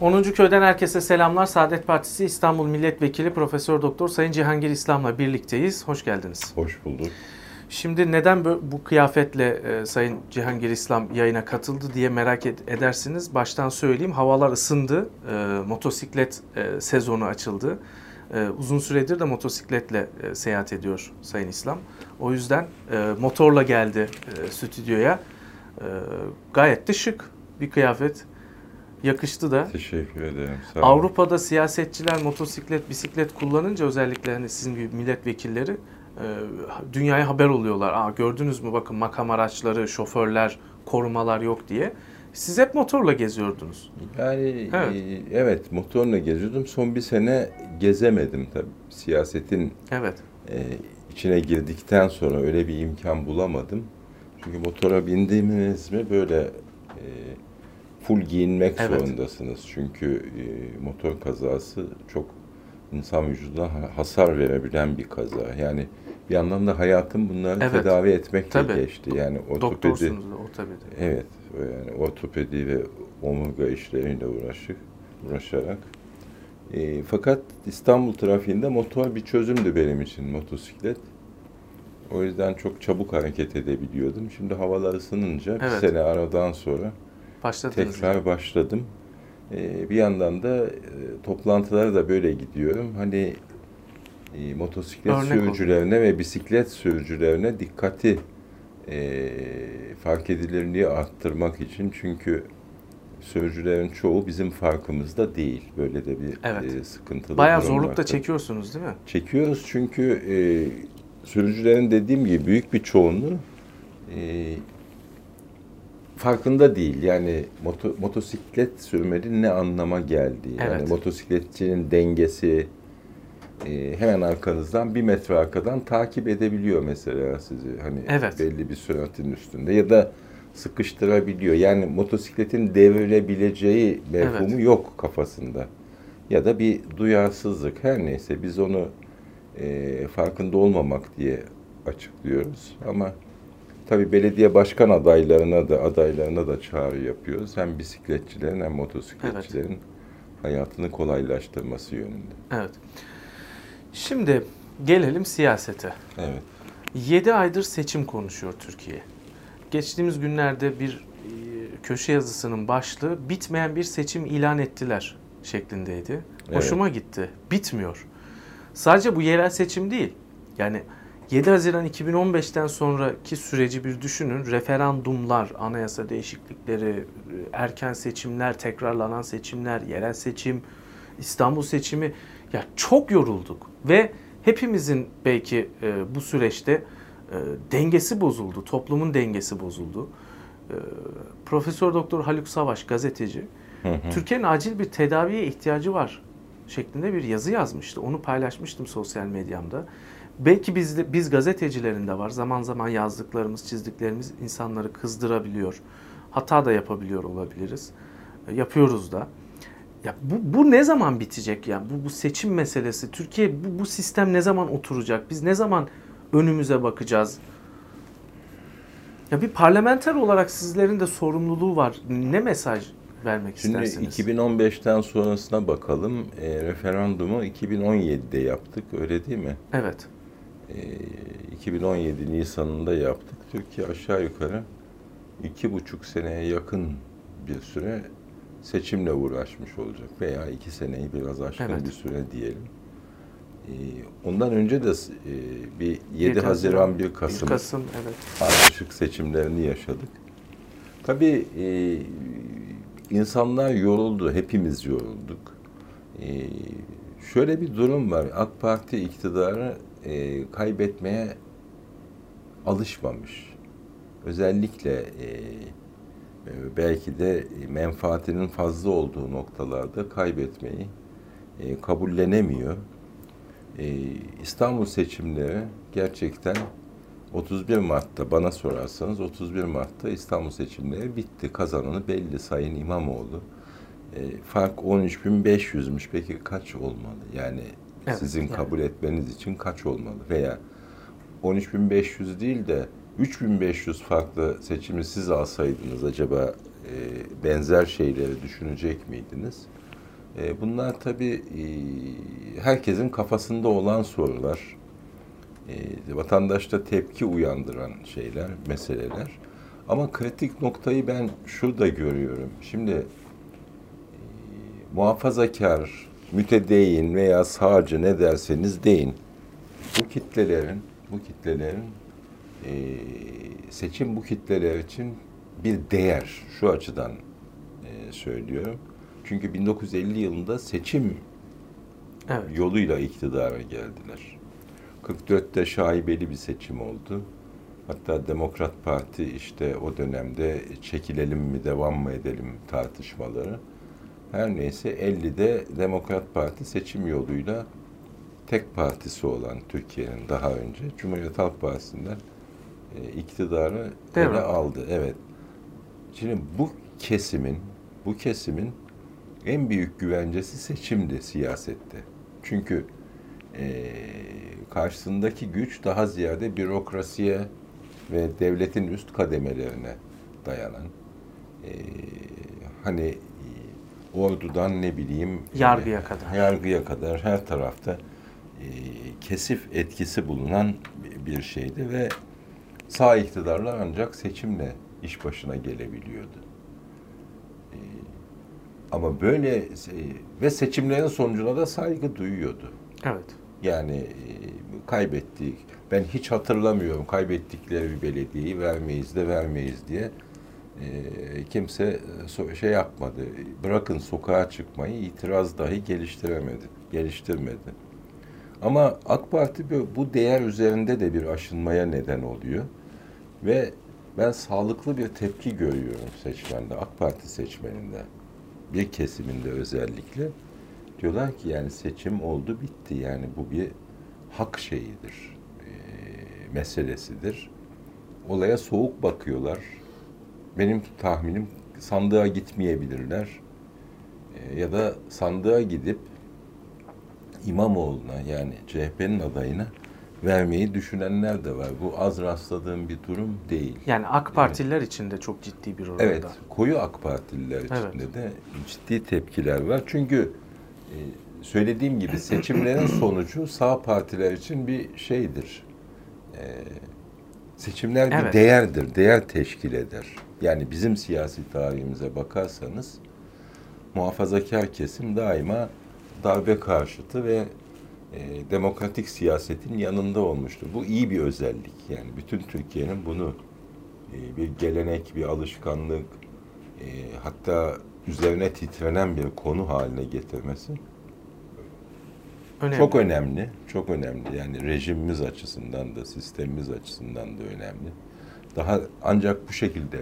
10. köyden herkese selamlar. Saadet Partisi İstanbul Milletvekili Profesör Doktor Sayın Cihangir İslam'la birlikteyiz. Hoş geldiniz. Hoş bulduk. Şimdi neden bu kıyafetle e, Sayın Cihangir İslam yayına katıldı diye merak edersiniz. Baştan söyleyeyim havalar ısındı. E, motosiklet e, sezonu açıldı. E, uzun süredir de motosikletle e, seyahat ediyor Sayın İslam. O yüzden e, motorla geldi e, stüdyoya. E, gayet de şık bir kıyafet yakıştı da. Teşekkür ederim. Sağ olun. Avrupa'da siyasetçiler motosiklet, bisiklet kullanınca özellikle hani sizin gibi milletvekilleri e, dünyaya haber oluyorlar. Aa gördünüz mü bakın makam araçları, şoförler, korumalar yok diye. Siz hep motorla geziyordunuz. Yani evet, e, evet motorla geziyordum. Son bir sene gezemedim tabii. Siyasetin evet. e, içine girdikten sonra öyle bir imkan bulamadım. Çünkü motora bindiğimiz mi böyle e, full giyinmek evet. zorundasınız. Çünkü e, motor kazası çok insan vücuduna hasar verebilen bir kaza. Yani bir yandan da hayatım bunları evet. tedavi etmekle Tabii. geçti. Yani ortopedi. ortopedi. Evet. Yani ortopedi ve omurga işleriyle uğraşık, uğraşarak. E, fakat İstanbul trafiğinde motor bir çözümdü benim için motosiklet. O yüzden çok çabuk hareket edebiliyordum. Şimdi havalar ısınınca evet. bir sene aradan sonra Başladınız tekrar yani. başladım. Ee, bir yandan da e, toplantılara da böyle gidiyorum. Hani e, motosiklet Örnek sürücülerine oldu. ve bisiklet sürücülerine dikkati e, fark edilirliği arttırmak için. Çünkü sürücülerin çoğu bizim farkımızda değil. Böyle de bir evet. e, sıkıntılı Bayağı zorluk da çekiyorsunuz değil mi? Çekiyoruz çünkü e, sürücülerin dediğim gibi büyük bir çoğunluğu e, farkında değil. Yani moto, motosiklet sürmenin ne anlama geldiği. Evet. Yani motosikletçinin dengesi e, hemen arkanızdan bir metre arkadan takip edebiliyor mesela sizi. Hani evet. belli bir süratin üstünde ya da sıkıştırabiliyor. Yani motosikletin devrilebileceği mefhumu evet. yok kafasında. Ya da bir duyarsızlık. Her neyse biz onu e, farkında olmamak diye açıklıyoruz. Ama Tabii belediye başkan adaylarına da adaylarına da çağrı yapıyoruz. Hem bisikletçilerin hem motosikletçilerin evet. hayatını kolaylaştırması yönünde. Evet. Şimdi gelelim siyasete. Evet. 7 aydır seçim konuşuyor Türkiye. Geçtiğimiz günlerde bir e, köşe yazısının başlığı bitmeyen bir seçim ilan ettiler şeklindeydi. Hoşuma evet. gitti. Bitmiyor. Sadece bu yerel seçim değil. Yani 7 Haziran 2015'ten sonraki süreci bir düşünün. Referandumlar, anayasa değişiklikleri, erken seçimler, tekrarlanan seçimler, yerel seçim, İstanbul seçimi. Ya çok yorulduk ve hepimizin belki e, bu süreçte e, dengesi bozuldu, toplumun dengesi bozuldu. E, Profesör Doktor Haluk Savaş gazeteci Türkiye'nin acil bir tedaviye ihtiyacı var şeklinde bir yazı yazmıştı. Onu paylaşmıştım sosyal medyamda. Belki biz biz gazetecilerin de var. Zaman zaman yazdıklarımız, çizdiklerimiz insanları kızdırabiliyor. Hata da yapabiliyor olabiliriz. E, yapıyoruz da. Ya bu, bu ne zaman bitecek ya? Bu, bu seçim meselesi. Türkiye bu, bu sistem ne zaman oturacak? Biz ne zaman önümüze bakacağız? Ya bir parlamenter olarak sizlerin de sorumluluğu var. Ne mesaj vermek Şimdi istersiniz? Şimdi 2015'ten sonrasına bakalım. E, referandumu 2017'de yaptık öyle değil mi? Evet. 2017 ee, Nisan'ında yaptık. Türkiye aşağı yukarı iki buçuk seneye yakın bir süre seçimle uğraşmış olacak veya iki seneyi biraz aşkın evet. bir süre diyelim. Ondan önce de bir 7, 7 Haziran 1 Kasım, 1 Kasım evet. ardışık seçimlerini yaşadık. Tabii insanlar yoruldu, hepimiz yorulduk. Şöyle bir durum var. AK Parti iktidarı e, kaybetmeye alışmamış. Özellikle e, e, belki de menfaatinin fazla olduğu noktalarda kaybetmeyi e, kabullenemiyor. E, İstanbul seçimleri gerçekten 31 Mart'ta bana sorarsanız 31 Mart'ta İstanbul seçimleri bitti. Kazananı belli Sayın İmamoğlu. E, fark 13.500'müş. Peki kaç olmalı? Yani Evet, sizin yani. kabul etmeniz için kaç olmalı? Veya 13.500 değil de 3500 farklı seçimi siz alsaydınız acaba e, benzer şeyleri düşünecek miydiniz? E, bunlar tabii e, herkesin kafasında olan sorular. E, vatandaşta tepki uyandıran şeyler, meseleler. Ama kritik noktayı ben şurada görüyorum. Şimdi e, muhafazakar, mütedeyyin veya sağcı ne derseniz deyin. Bu kitlelerin, bu kitlelerin e, seçim bu kitleler için bir değer. Şu açıdan e, söylüyorum. Çünkü 1950 yılında seçim evet. yoluyla iktidara geldiler. 44'te şaibeli bir seçim oldu. Hatta Demokrat Parti işte o dönemde çekilelim mi devam mı edelim tartışmaları. Her neyse 50'de Demokrat Parti seçim yoluyla tek partisi olan Türkiye'nin daha önce Cumhuriyet Halk Partisi'nden e, iktidarı Değil ele mi? aldı. Evet. Şimdi bu kesimin bu kesimin en büyük güvencesi seçimdi siyasette. Çünkü e, karşısındaki güç daha ziyade bürokrasiye ve devletin üst kademelerine dayanan e, hani ordudan ne bileyim yargıya kadar yargıya kadar her tarafta e, kesif etkisi bulunan bir şeydi ve sağ iktidarlar ancak seçimle iş başına gelebiliyordu. E, ama böyle e, ve seçimlerin sonucuna da saygı duyuyordu. Evet. Yani e, kaybettik. Ben hiç hatırlamıyorum kaybettikleri bir belediyeyi vermeyiz de vermeyiz diye kimse e, şey yapmadı. Bırakın sokağa çıkmayı itiraz dahi geliştiremedi, geliştirmedi. Ama AK Parti bu değer üzerinde de bir aşınmaya neden oluyor. Ve ben sağlıklı bir tepki görüyorum seçmende, AK Parti seçmeninde. Bir kesiminde özellikle. Diyorlar ki yani seçim oldu bitti. Yani bu bir hak şeyidir, e, meselesidir. Olaya soğuk bakıyorlar. Benim tahminim sandığa gitmeyebilirler. E, ya da sandığa gidip İmamoğlu'na yani CHP'nin adayına vermeyi düşünenler de var. Bu az rastladığım bir durum değil. Yani AK Partililer evet. için de çok ciddi bir oranda. Evet, koyu AK Partililer evet. içinde de ciddi tepkiler var. Çünkü e, söylediğim gibi seçimlerin sonucu sağ partiler için bir şeydir. E, seçimler bir evet. değerdir, değer teşkil eder. Yani bizim siyasi tarihimize bakarsanız muhafazakar kesim daima darbe karşıtı ve e, demokratik siyasetin yanında olmuştur. Bu iyi bir özellik. Yani bütün Türkiye'nin bunu e, bir gelenek, bir alışkanlık, e, hatta üzerine titrenen bir konu haline getirmesi önemli. çok önemli. Çok önemli. Yani rejimimiz açısından da, sistemimiz açısından da önemli. Daha ancak bu şekilde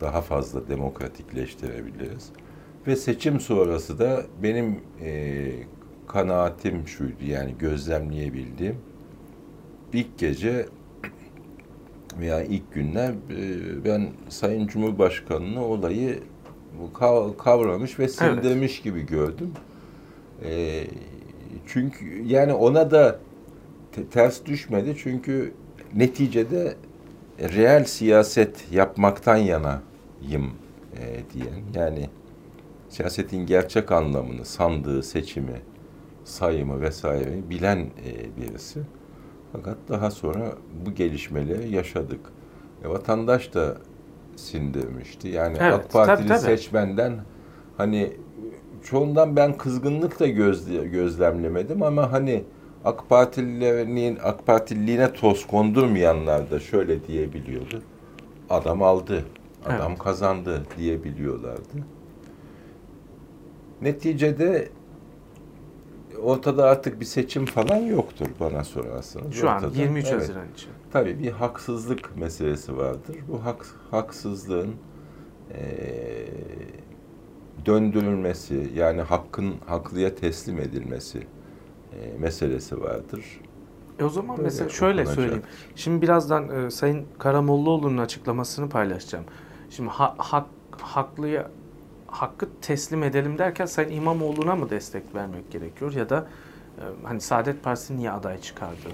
daha fazla demokratikleştirebiliriz. Ve seçim sonrası da benim e, kanaatim şuydu yani gözlemleyebildiğim ilk gece veya ilk günler e, ben Sayın Cumhurbaşkanı'nı olayı kavramış ve sindirmiş evet. gibi gördüm. E, çünkü yani ona da ters düşmedi çünkü neticede reel siyaset yapmaktan yanayım e, diyen yani siyasetin gerçek anlamını, sandığı, seçimi, sayımı vesaire bilen e, birisi. Fakat daha sonra bu gelişmeleri yaşadık. E, vatandaş da sindirmişti. Yani evet, AK Partili tabii, tabii. seçmenden hani çoğundan ben kızgınlık da gözle, gözlemlemedim ama hani AK Partililerin AK Partililiğine toz kondurmayanlar da şöyle diyebiliyordu. Adam aldı, adam evet. kazandı diyebiliyorlardı. Neticede ortada artık bir seçim falan yoktur bana sorarsanız. Şu ortada, an 23 evet, Haziran için. Tabii bir haksızlık meselesi vardır. Bu hak, haksızlığın e, döndürülmesi yani hakkın haklıya teslim edilmesi e, meselesi vardır. E o zaman Böyle mesela şöyle söyleyeyim. Şimdi birazdan e, Sayın Karamollaoğlu'nun açıklamasını paylaşacağım. Şimdi ha, hak, haklıya hakkı teslim edelim derken Sayın İmamoğlu'na mı destek vermek gerekiyor ya da e, hani Saadet Partisi niye aday çıkardı?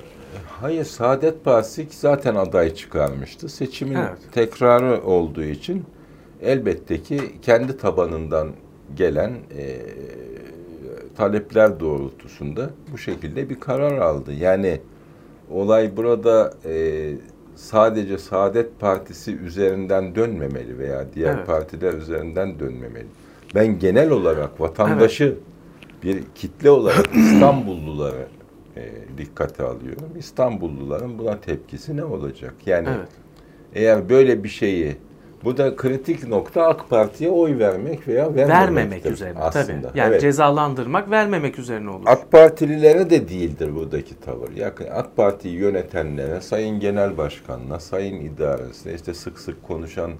Hayır Saadet Partisi zaten aday çıkarmıştı. Seçimin evet. tekrarı olduğu için elbette ki kendi tabanından gelen e, talepler doğrultusunda bu şekilde bir karar aldı. Yani olay burada e, sadece Saadet Partisi üzerinden dönmemeli veya diğer evet. partiler üzerinden dönmemeli. Ben genel olarak vatandaşı evet. bir kitle olarak İstanbulluları e, dikkate alıyorum. İstanbulluların buna tepkisi ne olacak? Yani evet. eğer böyle bir şeyi bu da kritik nokta AK Parti'ye oy vermek veya vermemek üzerine aslında. tabii. Yani evet. cezalandırmak, vermemek üzerine olur. AK Partililere de değildir buradaki tavır. Yakın AK Parti'yi yönetenlere, Sayın Genel Başkan'la, Sayın İdaresine işte sık sık konuşan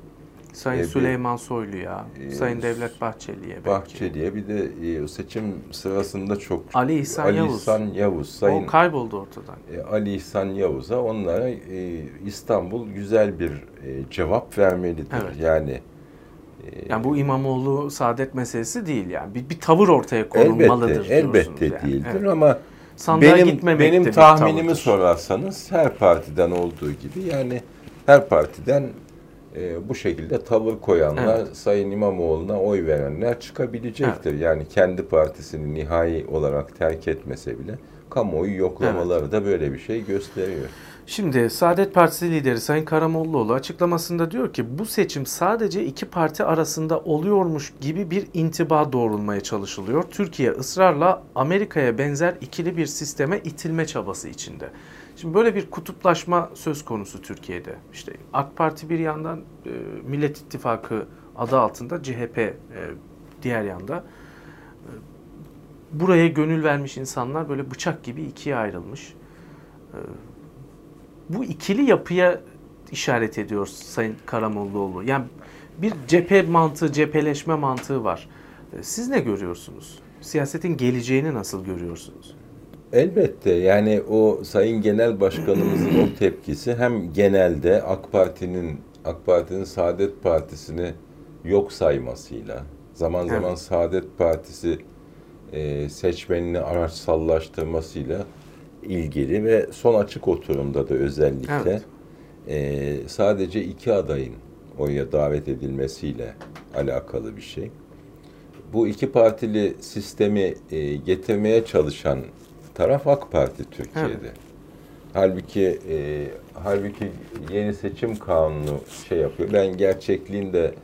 Sayın e, Süleyman Soylu'ya, e, Sayın Devlet Bahçeli'ye belki. Bahçeli'ye bir de e, seçim sırasında çok Ali İhsan Ali Yavuz. İhsan Yavuz Sayın o kayboldu ortadan. E, Ali İhsan Yavuz'a onlara e, İstanbul güzel bir e, cevap vermelidir. Evet. Yani yani bu İmamoğlu saadet meselesi değil yani. Bir, bir tavır ortaya konulmalıdır elbette, elbette yani. değildir evet. ama Sandığa benim benim tahminimi sorarsanız her partiden olduğu gibi yani her partiden e, bu şekilde tavır koyanlar, evet. Sayın İmamoğlu'na oy verenler çıkabilecektir. Evet. Yani kendi partisini nihai olarak terk etmese bile kamuoyu yoklamaları evet. da böyle bir şey gösteriyor. Şimdi Saadet Partisi lideri Sayın Karamollaoğlu açıklamasında diyor ki bu seçim sadece iki parti arasında oluyormuş gibi bir intiba doğrulmaya çalışılıyor. Türkiye ısrarla Amerika'ya benzer ikili bir sisteme itilme çabası içinde. Şimdi böyle bir kutuplaşma söz konusu Türkiye'de. İşte AK Parti bir yandan e, Millet İttifakı adı altında CHP e, diğer yanda. E, buraya gönül vermiş insanlar böyle bıçak gibi ikiye ayrılmış. E, bu ikili yapıya işaret ediyor Sayın Karamollaoğlu. Yani bir cephe mantığı, cepheleşme mantığı var. E, siz ne görüyorsunuz? Siyasetin geleceğini nasıl görüyorsunuz? Elbette yani o Sayın Genel Başkanımızın o tepkisi hem genelde AK Parti'nin AK Parti'nin Saadet Partisi'ni yok saymasıyla zaman zaman evet. Saadet Partisi e, seçmenini araçsallaştırmasıyla ilgili ve son açık oturumda da özellikle evet. e, sadece iki adayın oya davet edilmesiyle alakalı bir şey. Bu iki partili sistemi e, getirmeye çalışan taraf AK Parti Türkiye'de. Evet. Halbuki e, halbuki yeni seçim kanunu şey yapıyor. Ben gerçekliğinde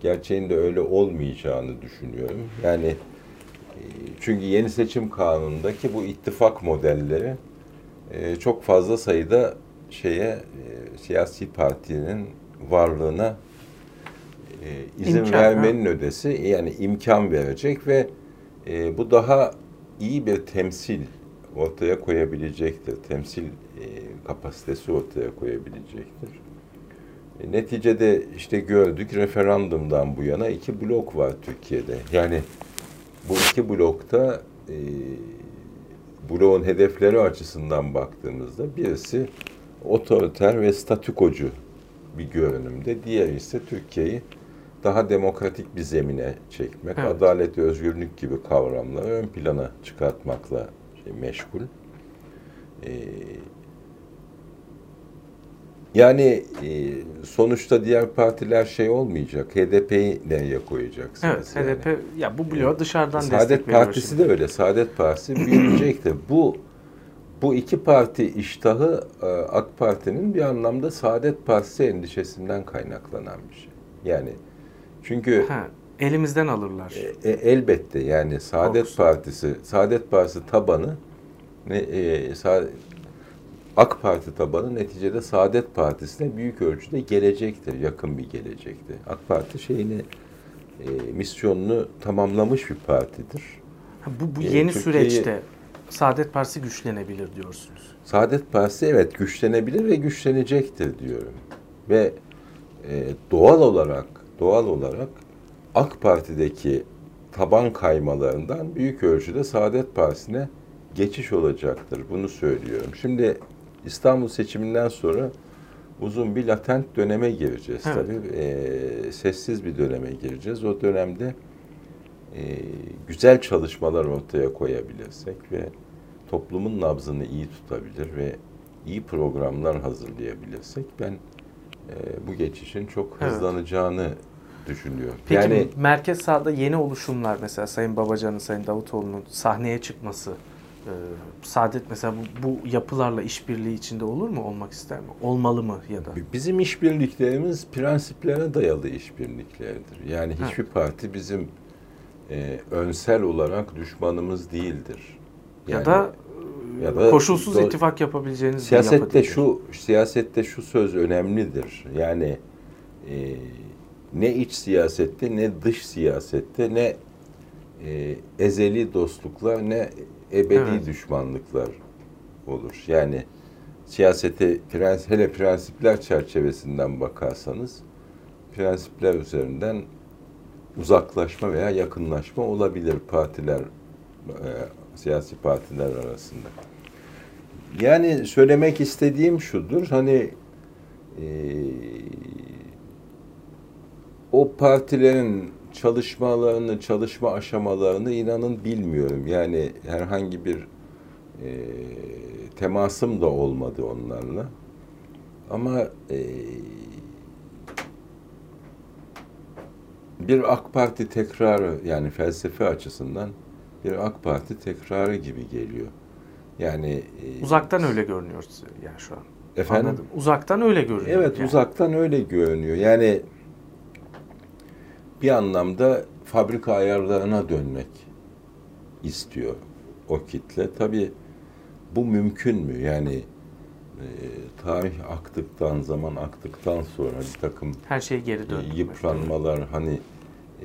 gerçeğinde öyle olmayacağını düşünüyorum. Yani e, çünkü yeni seçim kanunundaki bu ittifak modelleri e, çok fazla sayıda şeye e, siyasi partinin varlığına e, izin imkan, vermenin ha? ödesi yani imkan verecek ve e, bu daha iyi bir temsil ortaya koyabilecektir. Temsil e, kapasitesi ortaya koyabilecektir. E, neticede işte gördük referandumdan bu yana iki blok var Türkiye'de. Yani bu iki blokta e, bloğun hedefleri açısından baktığımızda birisi otoriter ve statükocu bir görünümde. Diğeri ise Türkiye'yi daha demokratik bir zemine çekmek, evet. adalet ve özgürlük gibi kavramları ön plana çıkartmakla meşgul. Ee, yani e, sonuçta diğer partiler şey olmayacak. HDP'yi nereye koyacaksınız? Evet, yani? HDP ya bu bloğa dışarıdan Saadet destek Partisi şimdi. de öyle. Saadet Partisi büyüyecektir. bu bu iki parti iştahı e, AK Parti'nin bir anlamda Saadet Partisi endişesinden kaynaklanan bir şey. Yani çünkü ha, elimizden alırlar. E, e, elbette yani Saadet Korkusu. Partisi, Saadet Partisi tabanı ne e, Sa AK Parti tabanı neticede Saadet Partisi'ne büyük ölçüde gelecektir, yakın bir gelecektir. AK Parti şeyini e, misyonunu tamamlamış bir partidir. bu bu yeni e, süreçte Saadet Partisi güçlenebilir diyorsunuz. Saadet Partisi evet güçlenebilir ve güçlenecektir diyorum. Ve e, doğal olarak doğal olarak AK Parti'deki taban kaymalarından büyük ölçüde Saadet Partisi'ne geçiş olacaktır. Bunu söylüyorum. Şimdi İstanbul seçiminden sonra uzun bir latent döneme gireceğiz evet. tabii. E, sessiz bir döneme gireceğiz. O dönemde e, güzel çalışmalar ortaya koyabilirsek ve toplumun nabzını iyi tutabilir ve iyi programlar hazırlayabilirsek ben e, bu geçişin çok hızlanacağını düşünüyor. Peki yani merkez sağda yeni oluşumlar mesela Sayın Babacan'ın, Sayın Davutoğlu'nun sahneye çıkması e, Saadet mesela bu, bu yapılarla işbirliği içinde olur mu? Olmak ister mi? Olmalı mı ya da? Bizim işbirliklerimiz prensiplere dayalı işbirlikleridir. Yani hiçbir ha. parti bizim e, önsel olarak düşmanımız değildir. Yani, ya da ya da koşulsuz do, ittifak yapabileceğiniz siyasette şu siyasette şu söz önemlidir. Yani e, ne iç siyasette ne dış siyasette ne e, ezeli dostluklar ne ebedi evet. düşmanlıklar olur. Yani siyasete prens, hele prensipler çerçevesinden bakarsanız prensipler üzerinden uzaklaşma veya yakınlaşma olabilir partiler e, siyasi partiler arasında. Yani söylemek istediğim şudur hani e, o partilerin çalışmalarını, çalışma aşamalarını inanın bilmiyorum. Yani herhangi bir e, temasım da olmadı onlarla. Ama e, bir AK Parti tekrarı yani felsefe açısından bir AK Parti tekrarı gibi geliyor. Yani e, uzaktan öyle görünüyor yani şu an. Efendim? Anladım. Uzaktan öyle görünüyor. Evet, yani. uzaktan öyle görünüyor. Yani bir anlamda fabrika ayarlarına dönmek istiyor o kitle. Tabii bu mümkün mü? Yani e, tarih aktıktan, zaman aktıktan sonra bir takım her şey geri döndü. Yıpranmalar hani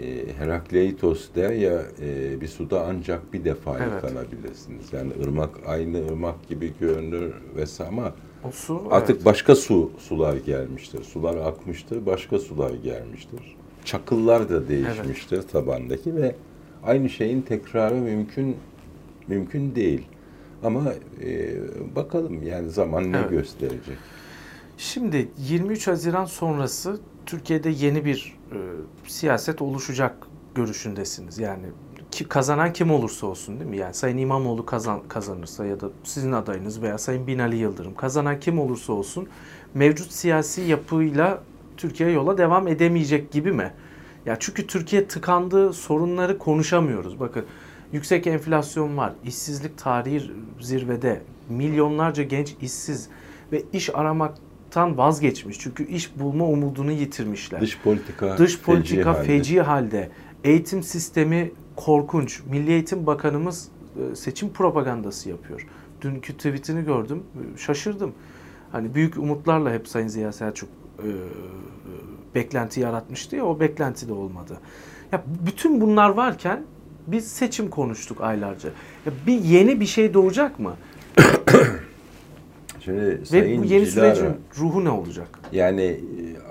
e, Herakleitos der ya e, bir suda ancak bir defa evet. yıkanabilirsiniz. Yani ırmak aynı ırmak gibi görünür vesaire ama o su, artık evet. başka su sular gelmiştir. Sular akmıştır, başka sular gelmiştir. Çakıllar da değişmiştir evet. tabandaki ve aynı şeyin tekrarı mümkün mümkün değil. Ama e, bakalım yani zaman ne evet. gösterecek. Şimdi 23 Haziran sonrası Türkiye'de yeni bir e, siyaset oluşacak görüşündesiniz. Yani ki, kazanan kim olursa olsun değil mi? Yani Sayın İmamoğlu kazan, kazanırsa ya da sizin adayınız veya Sayın Binali Yıldırım kazanan kim olursa olsun mevcut siyasi yapıyla Türkiye yola devam edemeyecek gibi mi? Ya çünkü Türkiye tıkandığı sorunları konuşamıyoruz. Bakın yüksek enflasyon var, işsizlik tarihi zirvede, milyonlarca genç işsiz ve iş aramaktan vazgeçmiş. Çünkü iş bulma umudunu yitirmişler. Dış politika dış politika feci, feci halde. halde. Eğitim sistemi korkunç. Milli Eğitim Bakanımız e, seçim propagandası yapıyor. Dünkü tweetini gördüm. Şaşırdım. Hani büyük umutlarla hep Sayın Ziya Selçuk e, beklenti yaratmıştı ya o beklenti de olmadı. Ya bütün bunlar varken biz seçim konuştuk aylarca. Ya bir yeni bir şey doğacak mı? Şimdi Ve bu yeni Cilara, sürecin ruhu ne olacak? Yani e,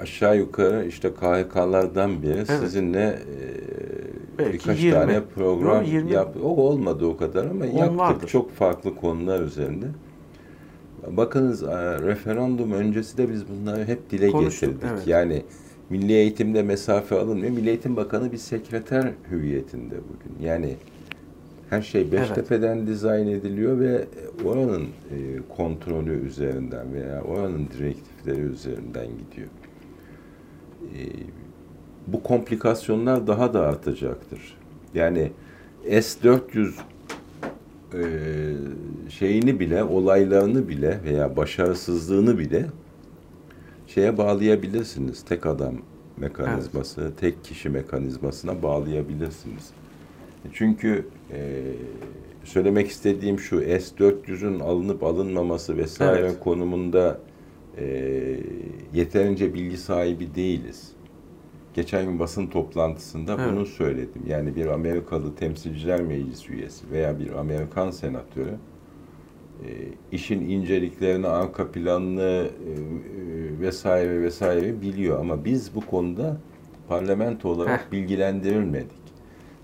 aşağı yukarı işte KHK'lardan biri evet. sizinle e, Belki birkaç 20. tane program yap. O olmadı o kadar ama yaptık vardır. çok farklı konular üzerinde. Bakınız referandum öncesi de biz bunları hep dile Konuştuk, getirdik. Evet. Yani milli eğitimde mesafe alınmıyor. Milli Eğitim Bakanı bir sekreter hüviyetinde bugün. Yani her şey Beştepe'den evet. dizayn ediliyor ve oranın e, kontrolü üzerinden veya oranın direktifleri üzerinden gidiyor. E, bu komplikasyonlar daha da artacaktır. Yani S-400 e, şeyini bile, olaylarını bile veya başarısızlığını bile şeye bağlayabilirsiniz. Tek adam mekanizması, evet. tek kişi mekanizmasına bağlayabilirsiniz. Çünkü e, söylemek istediğim şu S-400'ün alınıp alınmaması vesaire evet. konumunda e, yeterince bilgi sahibi değiliz. Geçen gün basın toplantısında evet. bunu söyledim. Yani bir Amerikalı temsilciler meclisi üyesi veya bir Amerikan senatörü e, işin inceliklerini, arka planını e, e, vesaire vesaire biliyor. Ama biz bu konuda parlamento olarak Heh. bilgilendirilmedik.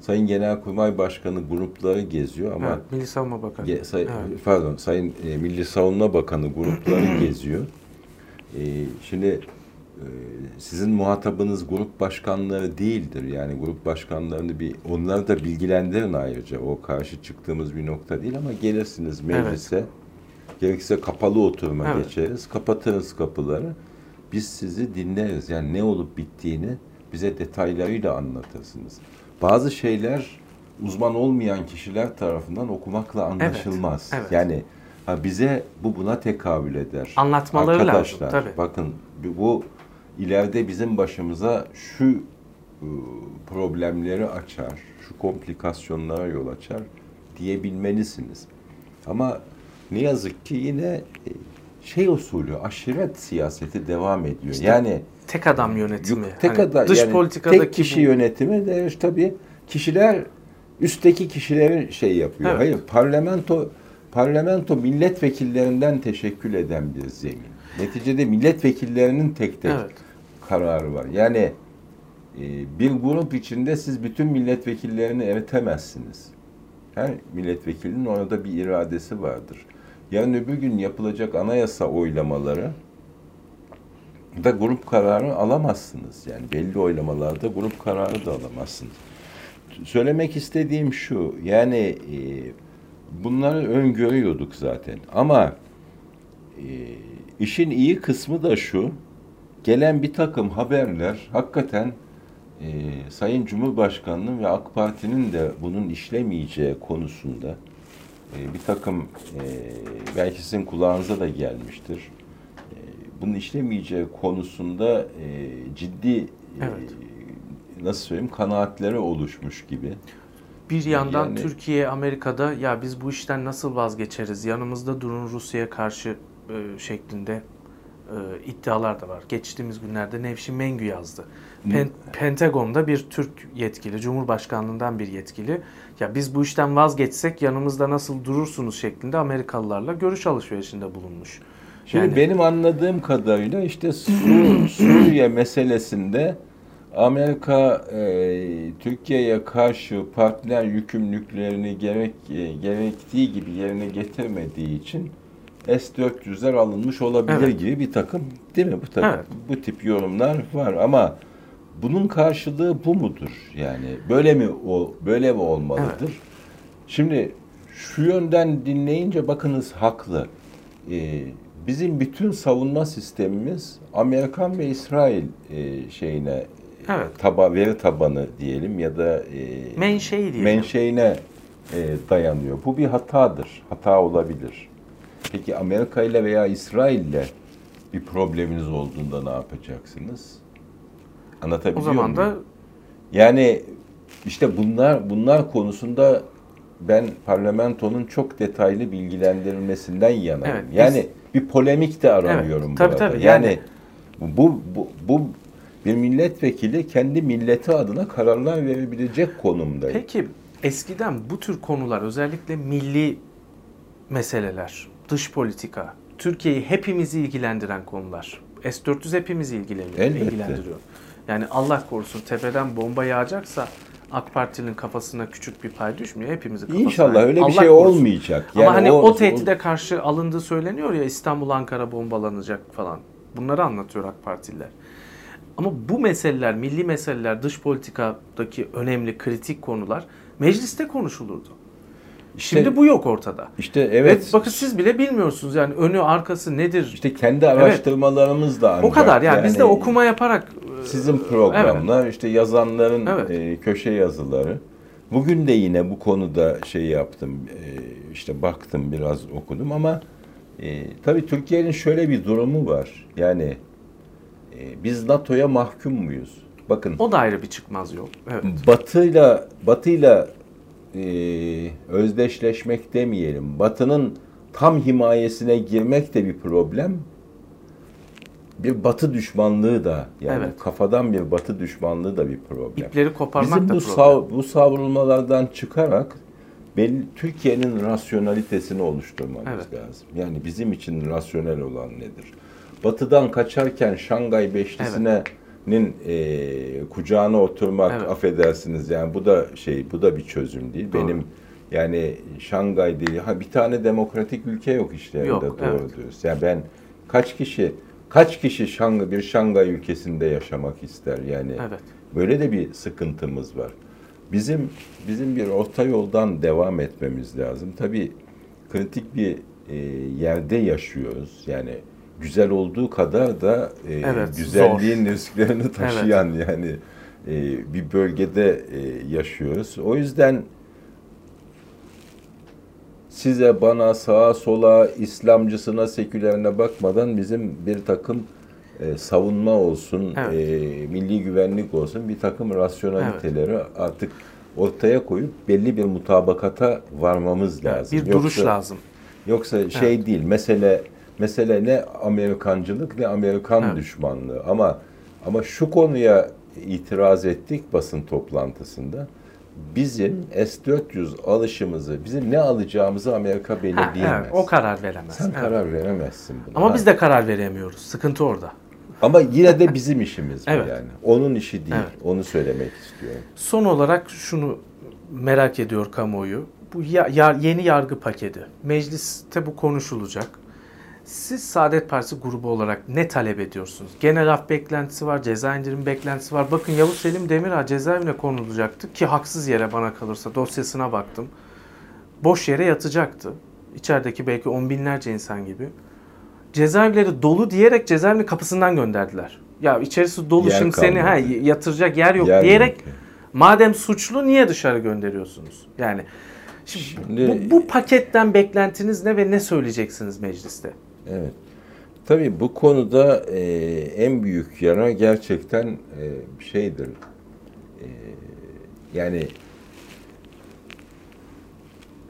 Sayın Genelkurmay Başkanı grupları geziyor ama evet, Milli Savunma Bakanı. Ge, say, evet. Pardon, Sayın e, Milli Savunma Bakanı grupları geziyor. E, şimdi sizin muhatabınız grup başkanları değildir. Yani grup başkanlarını bir onları da bilgilendirin ayrıca. O karşı çıktığımız bir nokta değil ama gelirsiniz meclise. Evet. Gerekirse kapalı oturma evet. geçeriz. Kapatırız kapıları. Biz sizi dinleriz. Yani ne olup bittiğini bize detaylarıyla anlatırsınız. Bazı şeyler uzman olmayan kişiler tarafından okumakla anlaşılmaz. Evet, evet. Yani ha bize bu buna tekabül eder. Anlatmaları Arkadaşlar, lazım tabii. bakın bu ileride bizim başımıza şu ıı, problemleri açar, şu komplikasyonlara yol açar diyebilmelisiniz. Ama ne yazık ki yine e, şey usulü aşiret siyaseti devam ediyor. İşte yani tek adam yönetimi. tek Hani adam dış yani politikadaki tek kişi bu- yönetimi de işte tabii kişiler üstteki kişileri şey yapıyor. Evet. Hayır parlamento parlamento milletvekillerinden teşekkül eden bir zemin. Neticede milletvekillerinin tek tek Evet. Kararı var. Yani e, bir grup içinde siz bütün milletvekillerini eritemezsiniz. Her milletvekilinin orada bir iradesi vardır. Yarın öbür gün yapılacak anayasa oylamaları da grup kararı alamazsınız. Yani belli oylamalarda grup kararı da alamazsınız. Söylemek istediğim şu, yani e, bunları öngörüyorduk zaten. Ama e, işin iyi kısmı da şu, gelen bir takım haberler hakikaten e, Sayın Cumhurbaşkanı'nın ve AK Parti'nin de bunun işlemeyeceği konusunda e, bir takım e, belki sizin kulağınıza da gelmiştir. E, bunun işlemeyeceği konusunda e, ciddi e, Evet. nasıl söyleyeyim kanaatleri oluşmuş gibi. Bir yandan Yani- Türkiye Amerika'da ya biz bu işten nasıl vazgeçeriz? Yanımızda durun Rusya'ya karşı e, şeklinde e, iddialar da var. Geçtiğimiz günlerde Nevşin Mengü yazdı. Pen- Pentagon'da bir Türk yetkili, Cumhurbaşkanlığından bir yetkili ya biz bu işten vazgeçsek yanımızda nasıl durursunuz şeklinde Amerikalılarla görüş alışverişinde bulunmuş. Şimdi Yani- benim anladığım kadarıyla işte Su- Suriye meselesinde Amerika e, Türkiye'ye karşı partner yükümlülüklerini gerek e, gerektiği gibi yerine getirmediği için S-400'ler alınmış olabilir Evet. gibi bir takım değil mi bu takım Evet. bu tip yorumlar var ama bunun karşılığı bu mudur? Yani böyle mi o böyle mi olmalıdır? Şimdi şu yönden dinleyince bakınız haklı. Ee, bizim bütün savunma sistemimiz Amerikan ve İsrail e, şeyine Evet. taba veri tabanı diyelim ya da e, Menşei diyelim. menşeine e, dayanıyor. Bu bir hatadır. Hata olabilir. Peki Amerika ile veya İsrail ile bir probleminiz olduğunda ne yapacaksınız? Anlatabiliyor O zaman muyum? da Yani işte bunlar bunlar konusunda ben parlamentonun çok detaylı bilgilendirilmesinden yanayım. Evet, biz- yani bir polemik de aramıyorum Evet, tabii, burada. tabii. Yani, Yani- bu, bu bu bir milletvekili kendi milleti adına kararlar verebilecek konumda. Peki eskiden bu tür konular özellikle milli meseleler, dış politika, Türkiye'yi hepimizi ilgilendiren konular. S-400 hepimizi ilgileniyor, Elbette. ilgilendiriyor. Yani Allah korusun tepeden bomba yağacaksa AK Parti'nin kafasına küçük bir pay düşmüyor. Hepimizin kafasına. İnşallah öyle bir Allah şey korusun. olmayacak. Ama hani o, o tehdide karşı alındığı söyleniyor ya İstanbul Ankara bombalanacak falan. Bunları anlatıyor AK Partililer. Ama bu meseleler, milli meseleler, dış politikadaki önemli kritik konular mecliste konuşulurdu. İşte- Şimdi bu yok ortada. işte evet. Ve bakın siz bile bilmiyorsunuz yani önü arkası nedir? işte kendi araştırmalarımız da ancak. o kadar yani, biz de yani okuma yaparak e, Sizin programlar, işte yazanların Evet. e, köşe yazıları. Bugün de yine bu konuda şey yaptım, e, işte baktım biraz okudum ama e, tabii Türkiye'nin şöyle bir durumu var. Yani e, biz NATO'ya mahkum muyuz? Bakın o da ayrı bir çıkmaz yol. Evet. Batı'yla Batı'yla e, özdeşleşmek demeyelim. Batı'nın tam himayesine girmek de bir problem. Bir Batı düşmanlığı da yani Evet. kafadan bir Batı düşmanlığı da bir problem. İpleri koparmak Bizim da bu problem. sav- bu savrulmalardan çıkarak belli Türkiye'nin rasyonalitesini oluşturmamız Evet. lazım. Yani bizim için rasyonel olan nedir? Batı'dan kaçarken Şangay Beşlisi'nin e, kucağına oturmak Evet. affedersiniz yani bu da şey bu da bir çözüm değil. Doğru. Benim yani Şangay değil. Ha bir tane demokratik ülke yok işte Yok, doğru evet. diyoruz. Yani ben kaç kişi kaç kişi Şangay bir Şangay ülkesinde yaşamak ister yani. Evet. Böyle de bir sıkıntımız var. Bizim bizim bir orta yoldan devam etmemiz lazım. Tabii kritik bir e, yerde yaşıyoruz. Yani güzel olduğu kadar da e, Evet, güzelliğin risklerini taşıyan yani e, bir bölgede e, yaşıyoruz. O yüzden size, bana, sağa, sola, İslamcısına, sekülerine bakmadan bizim bir takım e, savunma olsun, evet. e, milli güvenlik olsun bir takım rasyonaliteleri evet. artık ortaya koyup belli bir mutabakata varmamız lazım. Bir duruş yoksa, lazım. Yoksa şey evet. değil, mesele mesele ne Amerikancılık ne Amerikan evet. düşmanlığı ama ama şu konuya itiraz ettik basın toplantısında. Bizim S-400 alışımızı, bizim ne alacağımızı Amerika belirleyemez. Evet, o karar veremez. Sen evet. karar veremezsin buna. Ama biz de karar veremiyoruz. Sıkıntı orada. Ama yine de bizim işimiz evet. yani. Onun işi değil. Evet. Onu söylemek istiyorum. Son olarak şunu merak ediyor kamuoyu. Bu ya, ya, yeni yargı paketi. Mecliste bu konuşulacak. Siz Saadet Partisi grubu olarak ne talep ediyorsunuz? Genel af beklentisi var, ceza indirim beklentisi var. Bakın Yavuz Selim Demirağ cezaevine konulacaktı ki haksız yere bana kalırsa dosyasına baktım. Boş yere yatacaktı. İçerideki belki on binlerce insan gibi. Cezaevleri dolu diyerek cezaevinin kapısından gönderdiler. Ya içerisi dolu yer şimdi kalmadı. seni ha, yatıracak yer yok yer diyerek yok. madem suçlu niye dışarı gönderiyorsunuz? Yani şimdi, şimdi bu, bu paketten beklentiniz ne ve ne söyleyeceksiniz mecliste? Evet. Tabii bu konuda e, en büyük yara gerçekten e, şeydir. E, yani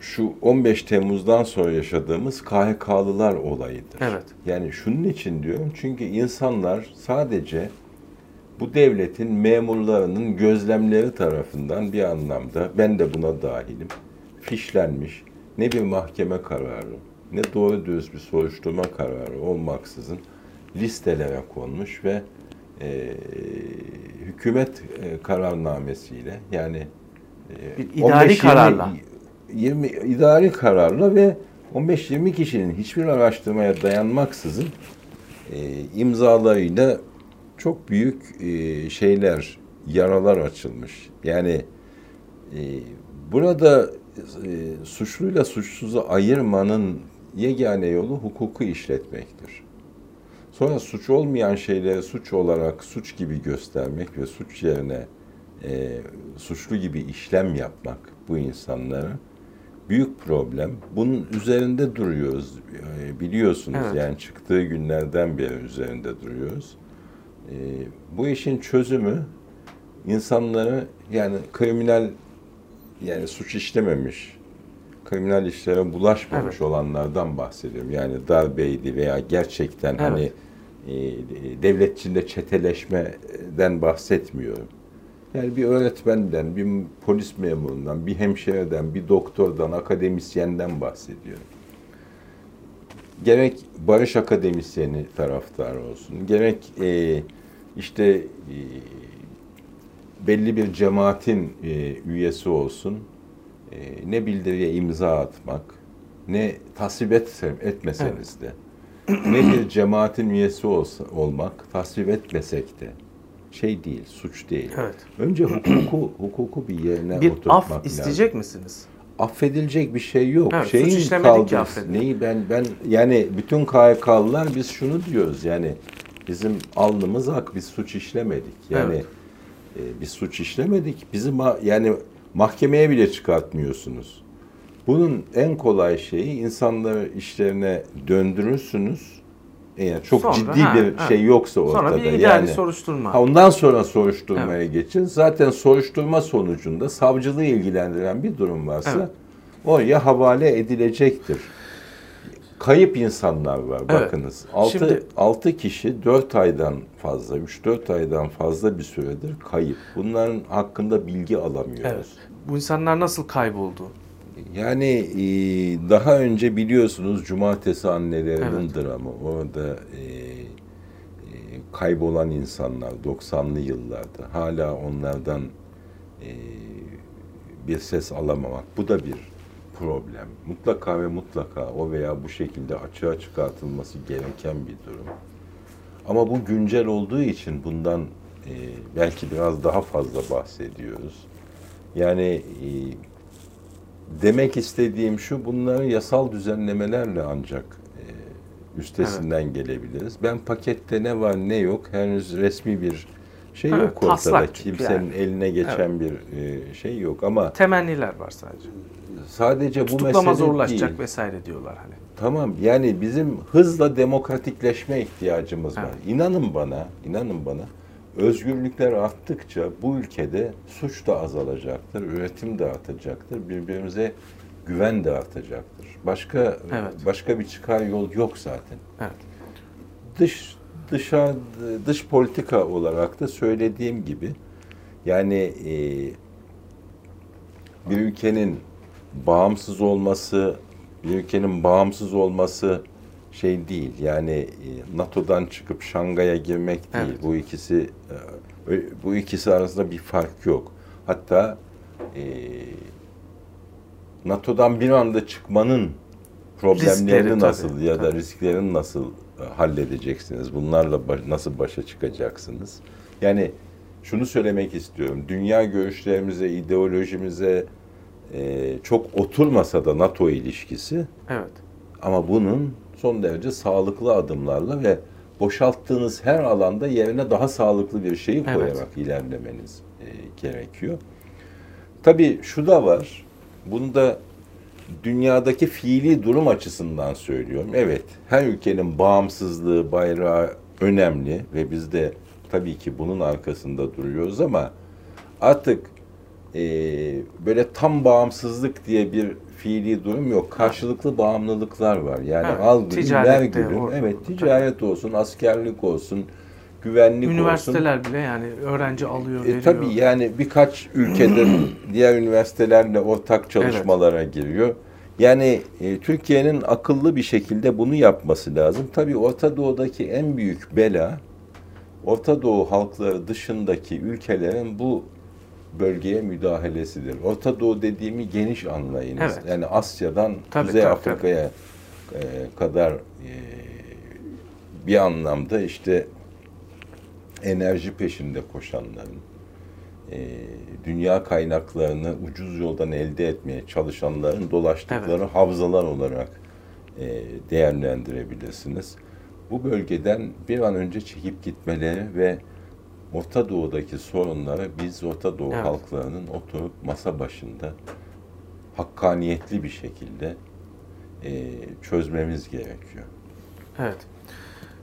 şu 15 Temmuz'dan sonra yaşadığımız KHK'lılar olayıdır. Evet. Yani şunun için diyorum çünkü insanlar sadece bu devletin memurlarının gözlemleri tarafından bir anlamda ben de buna dahilim fişlenmiş ne bir mahkeme kararı ne doğru düz bir soruşturma kararı olmaksızın listelere konmuş ve e, hükümet e, kararnamesiyle yani e, bir idari 15, kararla 20, 20 idari kararla ve 15-20 kişinin hiçbir araştırmaya dayanmaksızın e, imzalarıyla çok büyük e, şeyler, yaralar açılmış. Yani e, burada e, suçluyla suçsuzu ayırmanın yegane yolu hukuku işletmektir. Sonra suç olmayan şeyleri suç olarak suç gibi göstermek ve suç yerine e, suçlu gibi işlem yapmak bu insanlara büyük problem. Bunun üzerinde duruyoruz. E, biliyorsunuz evet. yani çıktığı günlerden beri üzerinde duruyoruz. E, bu işin çözümü insanları yani kriminal yani suç işlememiş kriminal işlere bulaşmamış evet. olanlardan bahsediyorum. Yani darbeydi veya gerçekten evet. hani e, devlet içinde çeteleşmeden bahsetmiyorum. Yani bir öğretmenden, bir polis memurundan, bir hemşireden, bir doktordan, akademisyenden bahsediyorum. Gerek barış akademisyeni taraftar olsun, gerek e, işte e, belli bir cemaatin e, üyesi olsun, e, ne bildiriye imza atmak, ne tasvip etsem, etmeseniz de, ne bir cemaatin üyesi olsa, olmak, tasvip etmesek de şey değil, suç değil. Evet. Önce hukuku hukuku bir yerine bir oturtmak af lazım. isteyecek misiniz? Affedilecek bir şey yok. Evet, Şeyin suç işlemedik ki. Neyi ben ben yani bütün KHK'lılar biz şunu diyoruz yani bizim alnımız ak biz suç işlemedik. Yani evet. e, biz suç işlemedik. Bizim yani mahkemeye bile çıkartmıyorsunuz. Bunun en kolay şeyi insanları işlerine döndürürsünüz. Yani çok sonra, ciddi ha, bir ha. şey yoksa ortada. Sonra bir yani, soruşturma. Ha, ondan sonra soruşturmaya evet. geçin. Zaten soruşturma sonucunda savcılığı ilgilendiren bir durum varsa evet. oraya havale edilecektir. Kayıp insanlar var evet. bakınız. 6 Şimdi, 6 kişi 4 aydan fazla, 3-4 aydan fazla bir süredir kayıp. Bunların hakkında bilgi alamıyoruz. Evet. Bu insanlar nasıl kayboldu? Yani e, daha önce biliyorsunuz Cumartesi annelerinin evet. dramı. Orada e, e, kaybolan insanlar 90'lı yıllarda hala onlardan e, bir ses alamamak. Bu da bir problem. Mutlaka ve mutlaka o veya bu şekilde açığa çıkartılması gereken bir durum. Ama bu güncel olduğu için bundan e, belki biraz daha fazla bahsediyoruz. Yani e, demek istediğim şu, bunları yasal düzenlemelerle ancak e, üstesinden evet. gelebiliriz. Ben pakette ne var ne yok henüz resmi bir şey evet, yok ortada. Kimsenin yani. eline geçen evet. bir e, şey yok ama temenniler var sadece. Sadece bu mesele zorlaşacak değil. vesaire diyorlar hani. Tamam yani bizim hızla demokratikleşme ihtiyacımız evet. var. İnanın bana, inanın bana özgürlükler arttıkça bu ülkede suç da azalacaktır, üretim de artacaktır, birbirimize güven de artacaktır. Başka evet. başka bir çıkar yol yok zaten. Evet. Dış dışa dış politika olarak da söylediğim gibi yani e, bir ülkenin bağımsız olması, bir ülkenin bağımsız olması şey değil. Yani e, NATO'dan çıkıp Şangay'a girmek değil. Evet. Bu ikisi e, bu ikisi arasında bir fark yok. Hatta e, NATO'dan bir anda çıkmanın problemlerini Riskleri, nasıl tabii, ya da tabii. risklerini nasıl halledeceksiniz? Bunlarla baş, nasıl başa çıkacaksınız? Yani şunu söylemek istiyorum. Dünya görüşlerimize, ideolojimize e, çok oturmasa da NATO ilişkisi. Evet. Ama bunun son derece sağlıklı adımlarla ve boşalttığınız her alanda yerine daha sağlıklı bir şeyi koyarak evet. ilerlemeniz e, gerekiyor. Tabii şu da var. Bunu da dünyadaki fiili durum açısından söylüyorum. Evet, her ülkenin bağımsızlığı, bayrağı önemli ve biz de tabii ki bunun arkasında duruyoruz ama artık e, böyle tam bağımsızlık diye bir fiili durum yok. Karşılıklı bağımlılıklar var. Yani evet, al gülüm, ver gülüm. Evet, ticaret olsun, askerlik olsun, güvenlik Üniversiteler olsun. bile yani öğrenci alıyor, e, veriyor. Tabii yani birkaç ülkede diğer üniversitelerle ortak çalışmalara evet. giriyor. Yani e, Türkiye'nin akıllı bir şekilde bunu yapması lazım. Tabii Orta Doğu'daki en büyük bela Orta Doğu halkları dışındaki ülkelerin bu bölgeye müdahalesidir. Orta Doğu dediğimi geniş anlayınız. Evet. Yani Asya'dan tabii, Kuzey tabii, Afrika'ya tabii. E, kadar e, bir anlamda işte enerji peşinde koşanların, e, dünya kaynaklarını ucuz yoldan elde etmeye çalışanların dolaştıkları evet. havzalar olarak e, değerlendirebilirsiniz. Bu bölgeden bir an önce çekip gitmeleri ve Orta Doğu'daki sorunları biz Orta Doğu evet. halklarının oturup masa başında hakkaniyetli bir şekilde e, çözmemiz gerekiyor. Evet.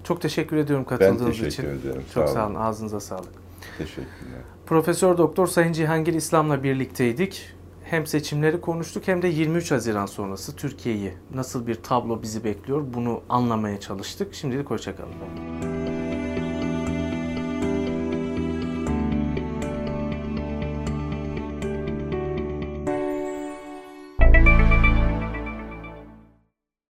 Çok teşekkür ediyorum katıldığınız için. Ben teşekkür için. ederim. Çok sağ olun. Ağzınıza sağlık. Teşekkürler. Profesör Doktor Sayın Cihangir İslam'la birlikteydik. Hem seçimleri konuştuk hem de 23 Haziran sonrası Türkiye'yi nasıl bir tablo bizi bekliyor bunu anlamaya çalıştık. Şimdilik hoşçakalın.